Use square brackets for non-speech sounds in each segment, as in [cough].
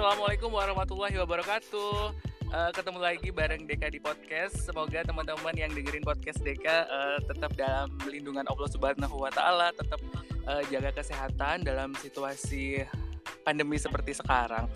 Assalamualaikum warahmatullahi wabarakatuh. Uh, ketemu lagi bareng Deka di podcast. Semoga teman-teman yang dengerin podcast Deka uh, tetap dalam lindungan Allah Subhanahu wa taala, tetap uh, jaga kesehatan dalam situasi pandemi seperti sekarang.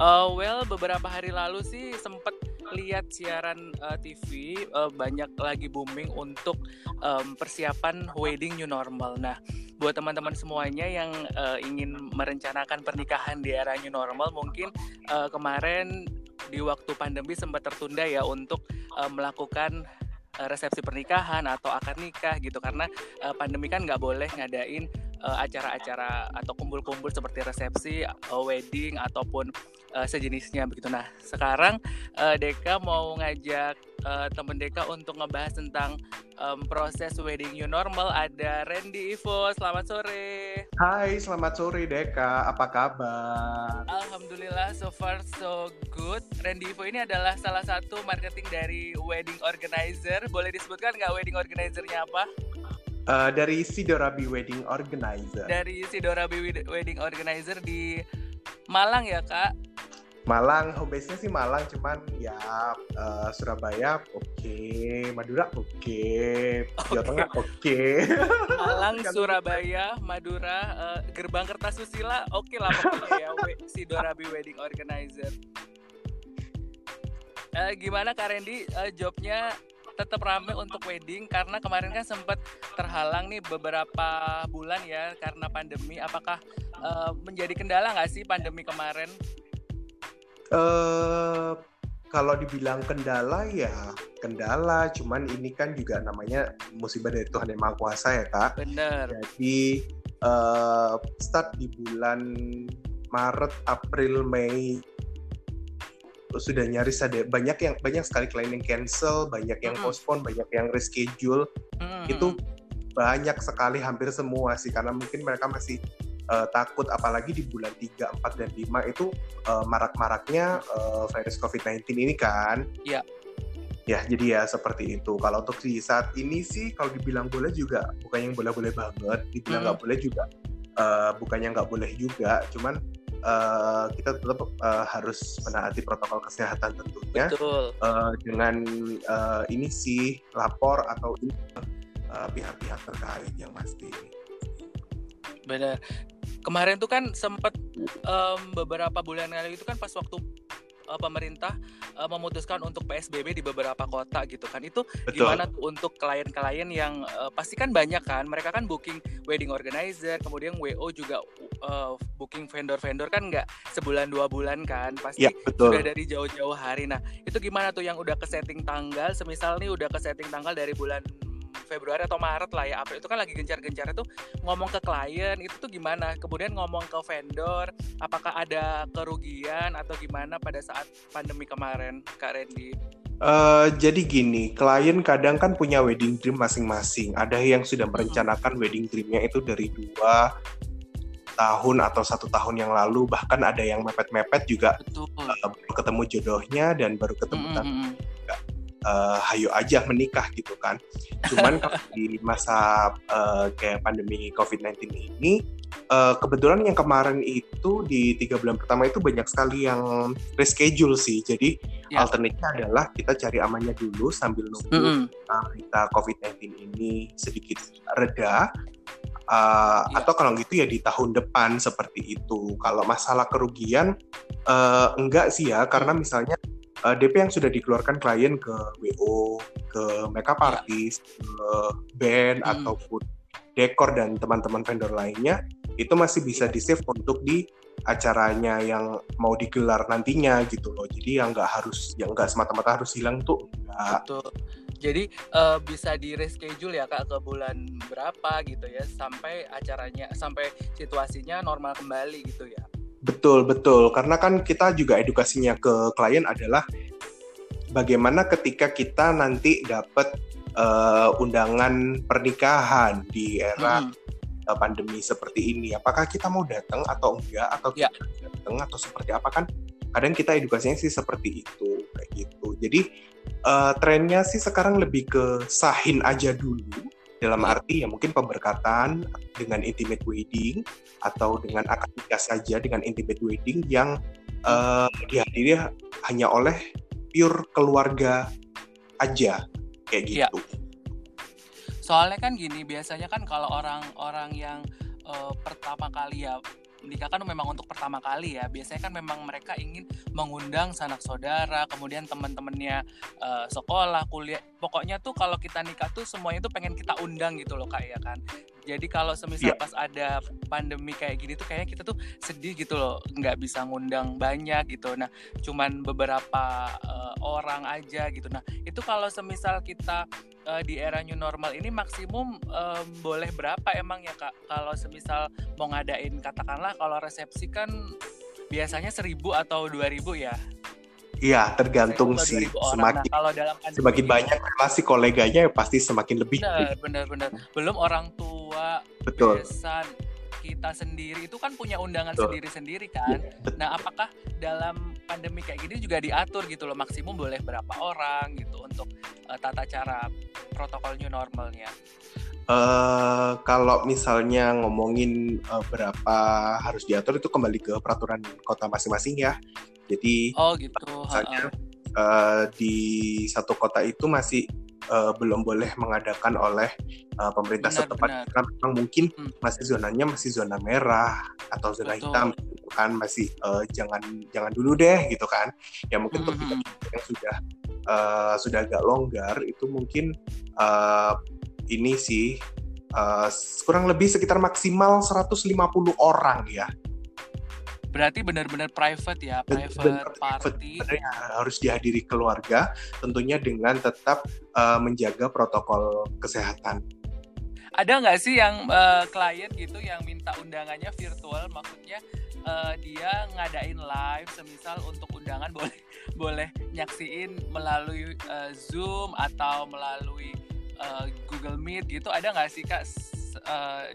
Uh, well, beberapa hari lalu sih sempat lihat siaran uh, TV uh, banyak lagi booming untuk um, persiapan wedding new normal. Nah, buat teman-teman semuanya yang uh, ingin merencanakan pernikahan di era new normal mungkin uh, kemarin di waktu pandemi sempat tertunda ya untuk uh, melakukan resepsi pernikahan atau akad nikah gitu karena pandemi kan nggak boleh ngadain acara-acara uh, atau kumpul-kumpul seperti resepsi, uh, wedding ataupun uh, sejenisnya begitu. Nah sekarang uh, Deka mau ngajak uh, temen Deka untuk ngebahas tentang um, proses wedding new normal. Ada Randy Ivo, selamat sore. Hai, selamat sore Deka. Apa kabar? Alhamdulillah, so far so good. Randy Ivo ini adalah salah satu marketing dari wedding organizer. Boleh disebutkan nggak wedding organizernya apa? Uh, dari Sidorabi Wedding Organizer. Dari Sidorabi Wedding Organizer di Malang ya kak? Malang, home base-nya sih Malang, cuman ya uh, Surabaya oke, okay. Madura oke, okay. Jawa Tengah oke. Okay. [laughs] Malang, Surabaya, Madura, uh, Gerbang Kertasusila oke okay lah pokoknya ya, si Dorabi Wedding Organizer. Uh, gimana Kak Randy, uh, jobnya tetap rame untuk wedding karena kemarin kan sempat terhalang nih beberapa bulan ya karena pandemi. Apakah uh, menjadi kendala nggak sih pandemi kemarin? Uh, kalau dibilang kendala ya kendala, cuman ini kan juga namanya musibah dari Tuhan yang Maha Kuasa ya kak. Bener. Jadi uh, start di bulan Maret, April, Mei sudah nyaris ada banyak yang banyak sekali klien yang cancel, banyak yang mm postpone, banyak yang reschedule. Mm. Itu banyak sekali hampir semua sih karena mungkin mereka masih uh, takut apalagi di bulan 3, 4 dan 5 itu uh, marak-maraknya uh, virus COVID-19 ini kan. Iya. Ya, jadi ya seperti itu. Kalau untuk di saat ini sih kalau dibilang boleh juga bukan yang boleh-boleh banget, dibilang nggak hmm. boleh juga uh, bukannya nggak boleh juga, cuman uh, kita tetap uh, harus menaati protokol kesehatan tentunya. Betul. Uh, dengan uh, ini sih lapor atau pihak-pihak uh, terkait yang pasti. Benar. Kemarin tuh kan sempat um, beberapa bulan lalu itu kan pas waktu uh, pemerintah uh, memutuskan untuk PSBB di beberapa kota gitu kan. Itu Betul. gimana tuh untuk klien-klien yang uh, pasti kan banyak kan. Mereka kan booking wedding organizer, kemudian WO juga uh, booking vendor-vendor kan nggak sebulan dua bulan kan. Pasti ya, betul. sudah dari jauh-jauh hari. Nah, itu gimana tuh yang udah ke setting tanggal, semisal nih udah ke setting tanggal dari bulan Februari atau Maret lah ya April itu kan lagi gencar-gencar itu ngomong ke klien itu tuh gimana? Kemudian ngomong ke vendor apakah ada kerugian atau gimana pada saat pandemi kemarin Kak Randy? Uh, jadi gini, klien kadang kan punya wedding dream masing-masing. Ada yang sudah merencanakan wedding dreamnya itu dari dua tahun atau satu tahun yang lalu, bahkan ada yang mepet-mepet juga Uh, baru ketemu jodohnya dan baru ketemu mm -hmm uh, hayo aja menikah gitu kan. Cuman [laughs] di masa uh, kayak pandemi COVID-19 ini, uh, kebetulan yang kemarin itu di tiga bulan pertama itu banyak sekali yang reschedule sih. Jadi yeah. alternatifnya adalah kita cari amannya dulu sambil nunggu mm -hmm. uh, COVID-19 ini sedikit reda. Uh, yeah. Atau kalau gitu ya di tahun depan seperti itu. Kalau masalah kerugian uh, enggak sih ya, karena misalnya uh, eh, DP yang sudah dikeluarkan klien ke WO, ke makeup iya. artist, ke band hmm. ataupun dekor dan teman-teman vendor lainnya itu masih bisa di save untuk di acaranya yang mau digelar nantinya gitu loh. Jadi yang nggak harus, yang nggak semata-mata harus hilang tuh enggak. Betul. Jadi uh, bisa di reschedule ya kak ke bulan berapa gitu ya sampai acaranya sampai situasinya normal kembali gitu ya. Betul, betul. Karena kan kita juga edukasinya ke klien adalah bagaimana ketika kita nanti dapat uh, undangan pernikahan di era hmm. Uh, pandemi seperti ini. Apakah kita mau datang atau enggak atau ya. kita datang atau seperti apa kan? Kadang kita edukasinya sih seperti itu kayak gitu. Jadi uh, trennya sih sekarang lebih ke sahin aja dulu dalam arti ya mungkin pemberkatan dengan intimate wedding atau dengan akad nikah saja dengan intimate wedding yang uh, dihadiri hanya oleh pure keluarga aja kayak Iya. gitu. Soalnya kan gini, biasanya kan kalau orang-orang yang eh, pertama kali ya menikah kan memang untuk pertama kali ya. Biasanya kan memang mereka ingin mengundang sanak saudara, kemudian teman-temannya eh, sekolah, kuliah. Pokoknya tuh kalau kita nikah tuh semuanya tuh pengen kita undang gitu loh kak ya kan. Jadi kalau semisal Iya. pas ada pandemi kayak gini tuh kayaknya kita tuh sedih gitu loh, nggak bisa ngundang banyak gitu. Nah, cuman beberapa eh, orang aja gitu. Nah, itu kalau semisal kita eh, di era new normal ini maksimum em, boleh berapa emang ya kak kalau semisal mau ngadain katakanlah kalau resepsi kan biasanya seribu atau dua ribu ya Iya, tergantung 1000 atau sih. 2000 orang. Semakin nah kalau dalam pandemi semakin banyak relasi koleganya ya pasti semakin lebih. benar benar benar belum orang tua Betul. besan kita sendiri itu kan punya undangan Betul. sendiri-sendiri kan Bet- nah apakah dalam pandemi kayak gini juga diatur gitu loh maksimum boleh berapa orang gitu untuk eh, tata cara protokol new normalnya Eh, kalau misalnya ngomongin eh, berapa harus diatur itu kembali ke peraturan kota masing-masing ya. Jadi oh gitu misalnya heeh. eh, di satu kota itu masih eh, belum boleh mengadakan oleh eh, pemerintah Benar, setempat benar. karena memang mungkin Hmm. masih zonanya masih zona merah atau zona Betul. hitam gitu kan masih eh, jangan jangan dulu deh gitu kan. Ya mungkin untuk Mhm. kita yang sudah eh, sudah agak longgar itu mungkin eh, ini sih eh, kurang lebih sekitar maksimal 150 orang ya. Berarti benar-benar private ya private benar party. Sebenarnya harus dihadiri keluarga, tentunya dengan tetap eh, menjaga protokol kesehatan. ada nggak sih yang eh, klien gitu yang minta undangannya virtual? Maksudnya eh, dia ngadain live semisal untuk undangan [laughs] boleh boleh nyaksiin melalui eh, zoom atau melalui eh, Google Meet gitu? Ada nggak sih kak s- eh,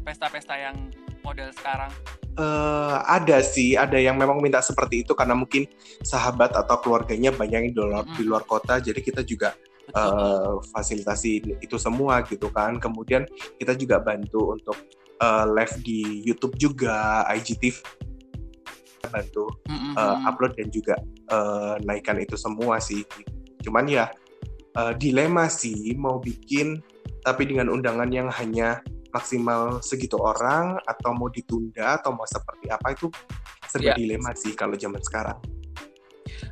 pesta-pesta yang model sekarang Eh, ada sih, ada yang memang minta seperti itu karena mungkin sahabat atau keluarganya banyak yang di luar, di luar kota, jadi kita juga betul eh, fasilitasi itu semua gitu kan. Kemudian kita juga bantu untuk eh, live di YouTube juga, IGTV bantu eh, upload dan juga eh, naikkan itu semua sih. Cuman ya eh, dilema sih mau bikin tapi dengan undangan yang hanya maksimal segitu orang atau mau ditunda atau mau seperti apa itu serba Iya. dilema sih kalau zaman sekarang.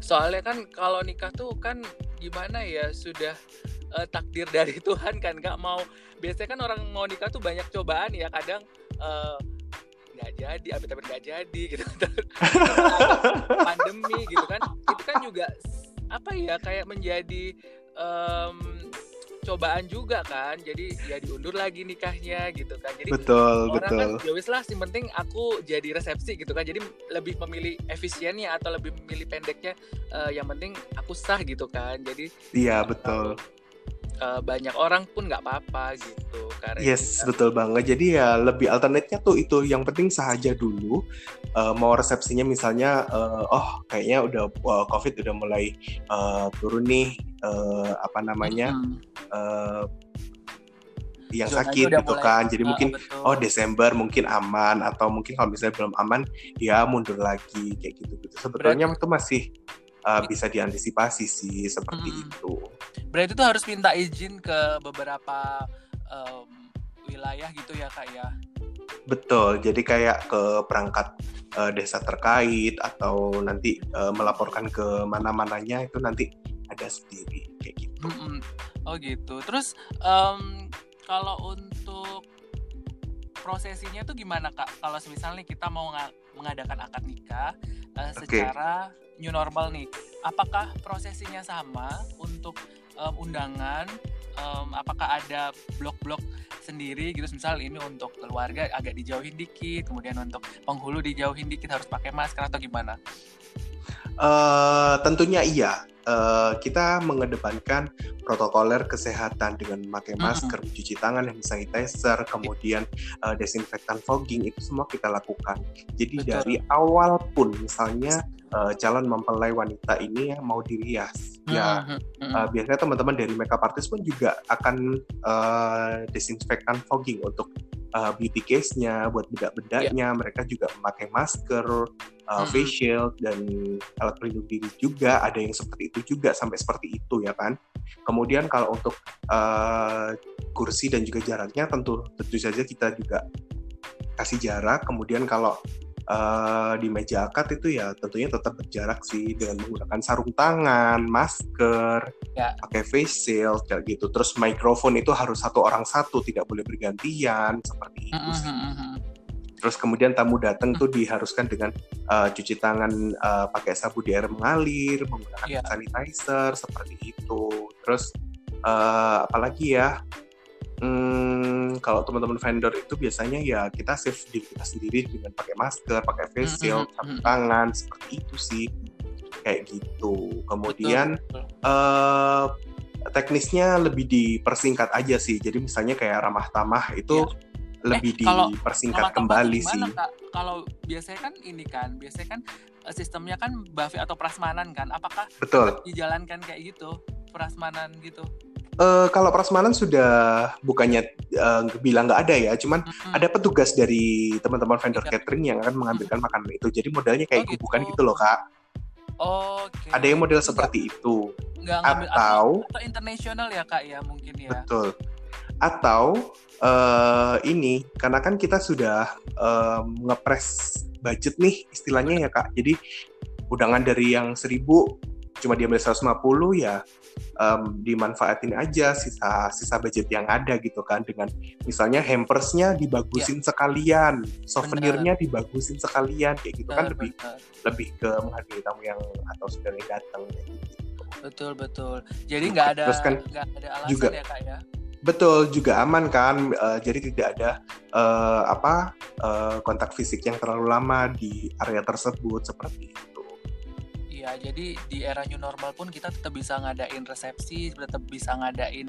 soalnya kan kalau nikah tuh kan gimana ya sudah eh, takdir dari [laughs] Tuhan kan nggak mau biasanya kan orang mau nikah tuh banyak cobaan ya kadang eh, nggak jadi amit amit nggak jadi gitu [laughs] pandemi gitu kan itu kan juga apa ya kayak menjadi em, cobaan juga kan jadi ya diundur lagi nikahnya gitu kan jadi betul, orang betul. kan ya wis lah yang penting aku jadi resepsi gitu kan jadi lebih memilih efisiennya atau lebih memilih pendeknya eh, yang penting aku sah gitu kan jadi Iya, betul. eh, banyak orang pun nggak apa-apa gitu karena Yes, betul banget. Jadi ya lebih alternate-nya tuh itu yang penting saja dulu. Eh, mau resepsinya misalnya, eh, oh kayaknya udah wah, COVID udah mulai eh, turun nih, eh, apa namanya, eh, yang sakit gitu mulai- kan. Jadi mungkin betul. oh Desember mungkin aman atau mungkin kalau misalnya belum aman ya mundur lagi kayak gitu gitu. Sebetulnya itu masih eh, bisa diantisipasi sih seperti Mm-mm. itu. berarti tuh harus minta izin ke beberapa em, wilayah gitu ya kak ya Betul, jadi kayak ke perangkat eh, desa terkait atau nanti eh, melaporkan ke mana-mananya itu nanti ada sendiri kayak gitu. Mm-mm. Oh gitu. Terus em, kalau untuk prosesinya tuh gimana kak? Kalau misalnya kita mau nga- mengadakan akad nikah Oke. secara new normal nih, apakah prosesinya sama untuk em, undangan? Em, apakah ada blok-blok sendiri gitu? Misal ini untuk keluarga agak dijauhin dikit, kemudian untuk penghulu dijauhin dikit harus pakai masker atau gimana? Eh, tentunya iya. Eh, kita mengedepankan protokoler kesehatan dengan memakai masker, mencuci tangan, hand sanitizer, kemudian eh, desinfektan fogging itu semua kita lakukan. Jadi Betul. dari awal pun misalnya eh, calon mempelai wanita ini yang mau dirias, ya Mm-mm, mm-mm. Uh, biasanya teman-teman dari makeup artist pun juga akan uh, desinfektan fogging untuk uh, beauty case-nya, buat bedak-bedaknya. Iya. Mereka juga memakai masker, uh, face shield dan alat pelindung diri juga ada yang seperti itu juga sampai seperti itu ya kan kemudian kalau untuk uh, kursi dan juga jaraknya tentu tentu saja kita juga kasih jarak kemudian kalau uh, di meja akad itu ya tentunya tetap berjarak sih dengan menggunakan sarung tangan, masker, ya. pakai face shield kayak gitu. Terus mikrofon itu harus satu orang satu, tidak boleh bergantian seperti itu sih. Uh, -huh. Terus kemudian tamu datang tuh diharuskan dengan uh, cuci tangan uh, pakai sabu di air mengalir, menggunakan yeah. sanitizer seperti itu. Terus uh, apalagi ya? Hmm, kalau teman-teman vendor itu biasanya ya kita save diri kita sendiri dengan pakai masker, pakai face shield, mm -hmm. tangan seperti itu sih, kayak gitu. Kemudian betul, betul. Uh, teknisnya lebih dipersingkat aja sih. Jadi misalnya kayak ramah tamah itu yeah. Lebih eh, dipersingkat kembali sih. Kalau biasanya kan ini kan, biasanya kan eh, sistemnya kan buffet atau prasmanan kan. Apakah betul dijalankan kayak gitu, prasmanan gitu? Uh, kalau prasmanan sudah bukannya uh, bilang nggak ada ya, cuman mm-hmm. ada petugas dari teman-teman vendor yeah. catering yang akan mengambilkan mm-hmm. makanan itu. Jadi modelnya kayak oh, bukan gitu. gitu loh kak. Oh, okay. Ada yang model Enggak. seperti itu. Ngambil, atau atau internasional ya kak ya mungkin ya. Betul. Atau uh, ini karena kan kita sudah uh, ngepres budget nih istilahnya ya kak. Jadi undangan dari yang seribu cuma diambil 150 ya um, dimanfaatin aja sisa sisa budget yang ada gitu kan dengan misalnya hampersnya dibagusin ya. sekalian, souvenirnya dibagusin sekalian kayak gitu kan benar, kan lebih benar. lebih ke menghargai tamu yang atau saudara yang datang gitu. Betul betul. Jadi nggak ada kan gak ada alasan juga, ya kak ya. Betul juga aman kan, uh, jadi tidak ada uh, apa uh, kontak fisik yang terlalu lama di area tersebut seperti itu. Ya jadi di era new normal pun kita tetap bisa ngadain resepsi tetap bisa ngadain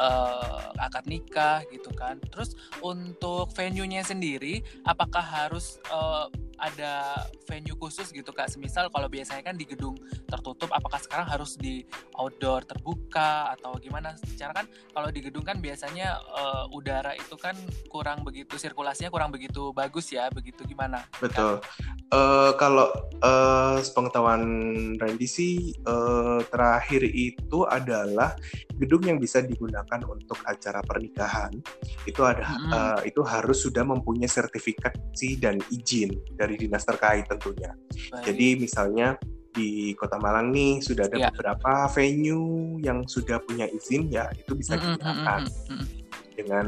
uh, akad nikah gitu kan. Terus untuk venue-nya sendiri apakah harus uh, ada venue khusus gitu kak. Semisal kalau biasanya kan di gedung tertutup apakah sekarang harus di outdoor terbuka atau gimana? Secara kan kalau di gedung kan biasanya uh, udara itu kan kurang begitu sirkulasinya kurang begitu bagus ya begitu gimana betul. Uh, kalau uh, sepengetahuan Randy sih uh, terakhir itu adalah gedung yang bisa digunakan untuk acara pernikahan itu ada mm -hmm. uh, itu harus sudah mempunyai sertifikasi dan izin dari dari dinas terkait tentunya. Baik. Jadi misalnya di Kota Malang nih sudah ada ya. beberapa venue yang sudah punya izin ya itu bisa mm -hmm. digunakan. Mm -hmm. Dengan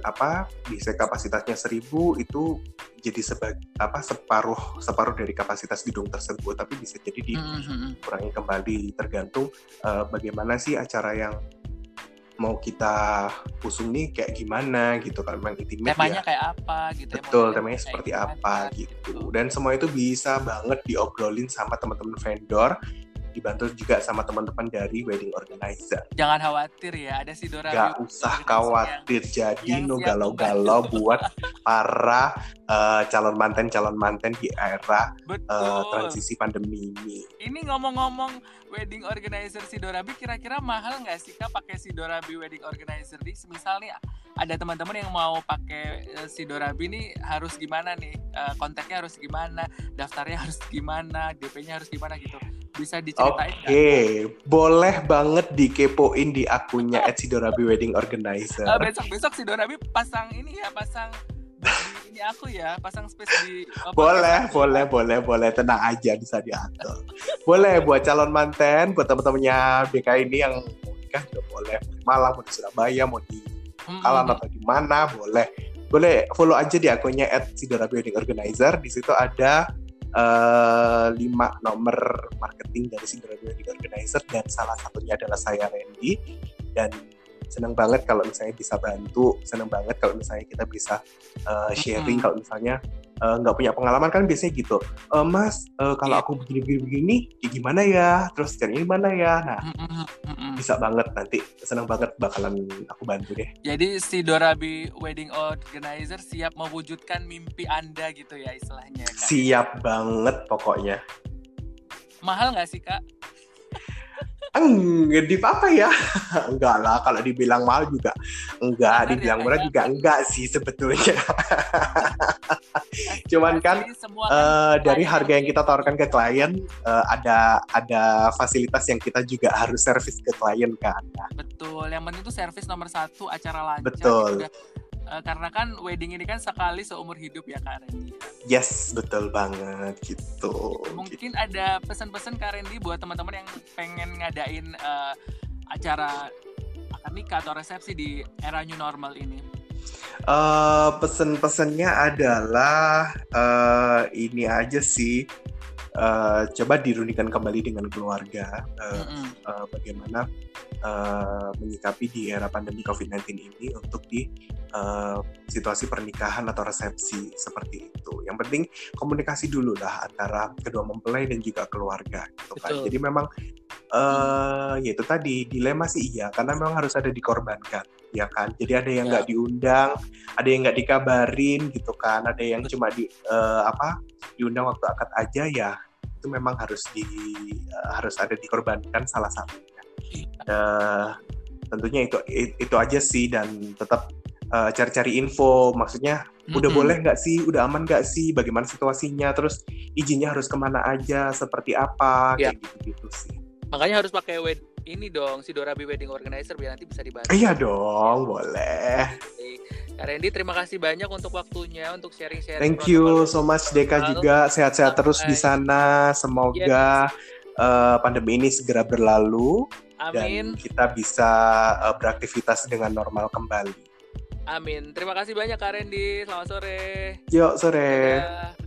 apa bisa kapasitasnya seribu itu jadi sebagai apa separuh separuh dari kapasitas gedung tersebut tapi bisa jadi dikurangi kembali. Tergantung uh, bagaimana sih acara yang mau kita usung nih kayak gimana gitu. Kan memang intimate temanya ya. kayak apa gitu ya, betul ya, temanya seperti apa gitu. gitu. Dan semua itu bisa banget diobrolin sama teman-teman vendor dibantu juga sama teman-teman dari wedding organizer. Jangan khawatir ya, ada si Dora. Gak usah khawatir, yang, jadi no galau-galau buat para uh, calon manten calon manten di era uh, transisi pandemi ini. Ini ngomong-ngomong wedding organizer si Dorabi, kira-kira mahal nggak sih kak pakai si Dorabi wedding organizer di? Semisal nih ada teman-teman yang mau pakai uh, si Dorabi nih harus gimana nih? Uh, kontaknya harus gimana? Daftarnya harus gimana? DP-nya harus gimana gitu? Bisa diceritain Oke, okay. boleh banget dikepoin di akunnya @sidorabi Wedding Organizer. Uh, besok besok si Dorabi pasang ini ya, pasang ini aku ya, pasang space di oh, Boleh, boleh, boleh, boleh, tenang aja bisa diatur. boleh buat calon manten, buat teman-temannya BK ini yang mau nikah juga boleh. Malang, mau di Surabaya, mau di Kalan atau di mana, boleh. Boleh follow aja di akunnya @sidorabi Wedding Organizer. Di situ ada uh, lima nomor marketing dari Single Wedding Organizer dan salah satunya adalah saya Randy dan senang banget kalau misalnya bisa bantu senang banget kalau misalnya kita bisa uh, sharing mm -hmm. kalau misalnya nggak uh, punya pengalaman kan biasanya gitu uh, mas uh, kalau yeah. aku begini begini begini ya gimana ya terus caranya gimana ya nah mm-hmm. bisa banget nanti senang banget bakalan aku bantu deh jadi si Dorabi Wedding Organizer siap mewujudkan mimpi anda gitu ya istilahnya kak. siap banget pokoknya mahal nggak sih kak enggak di apa ya [laughs] enggak lah kalau dibilang mahal juga enggak Benar dibilang ya, murah ya? juga enggak sih sebetulnya [laughs] Cuman kan, uh, dari harga yang kita tawarkan ke klien uh, ada ada fasilitas yang kita juga harus servis ke klien kan. Betul. Yang penting itu servis nomor satu acara lancar. Betul. Gitu uh, karena kan wedding ini kan sekali seumur hidup ya Kak Randy. Yes, betul banget gitu. Mungkin ada pesan-pesan Kak Randy buat teman-teman yang pengen ngadain uh, acara akad nikah atau resepsi di era new normal ini. Uh, pesen-pesannya adalah uh, ini aja sih uh, coba dirundingkan kembali dengan keluarga uh, mm -hmm. uh, bagaimana uh, menyikapi di era pandemi COVID-19 ini untuk di uh, situasi pernikahan atau resepsi seperti itu. Yang penting komunikasi dulu lah antara kedua mempelai dan juga keluarga gitu kan. Jadi memang uh, ya itu tadi dilema sih iya karena memang harus ada dikorbankan ya kan. Jadi ada yang nggak ya. diundang, ada yang nggak dikabarin gitu kan, ada yang cuma di uh, apa diundang waktu akad aja ya itu memang harus di uh, harus ada dikorbankan salah satunya. Uh, tentunya itu itu aja sih dan tetap uh, cari-cari info maksudnya mm-hmm. udah boleh nggak sih udah aman nggak sih bagaimana situasinya terus izinnya harus ke mana aja seperti apa yeah. kayak gitu-gitu sih makanya harus pakai wed ini dong si Dorabi Wedding Organizer biar nanti bisa dibantu iya dong boleh Kak Randy, terima kasih banyak untuk waktunya, untuk sharing-sharing. Thank you so much Deka juga, sehat-sehat terus di sana. Semoga yes. uh, pandemi ini segera berlalu Amin. dan kita bisa uh, beraktivitas dengan normal kembali. Amin. Terima kasih banyak Kak Randy. Selamat sore. Yuk, sore. Dadah.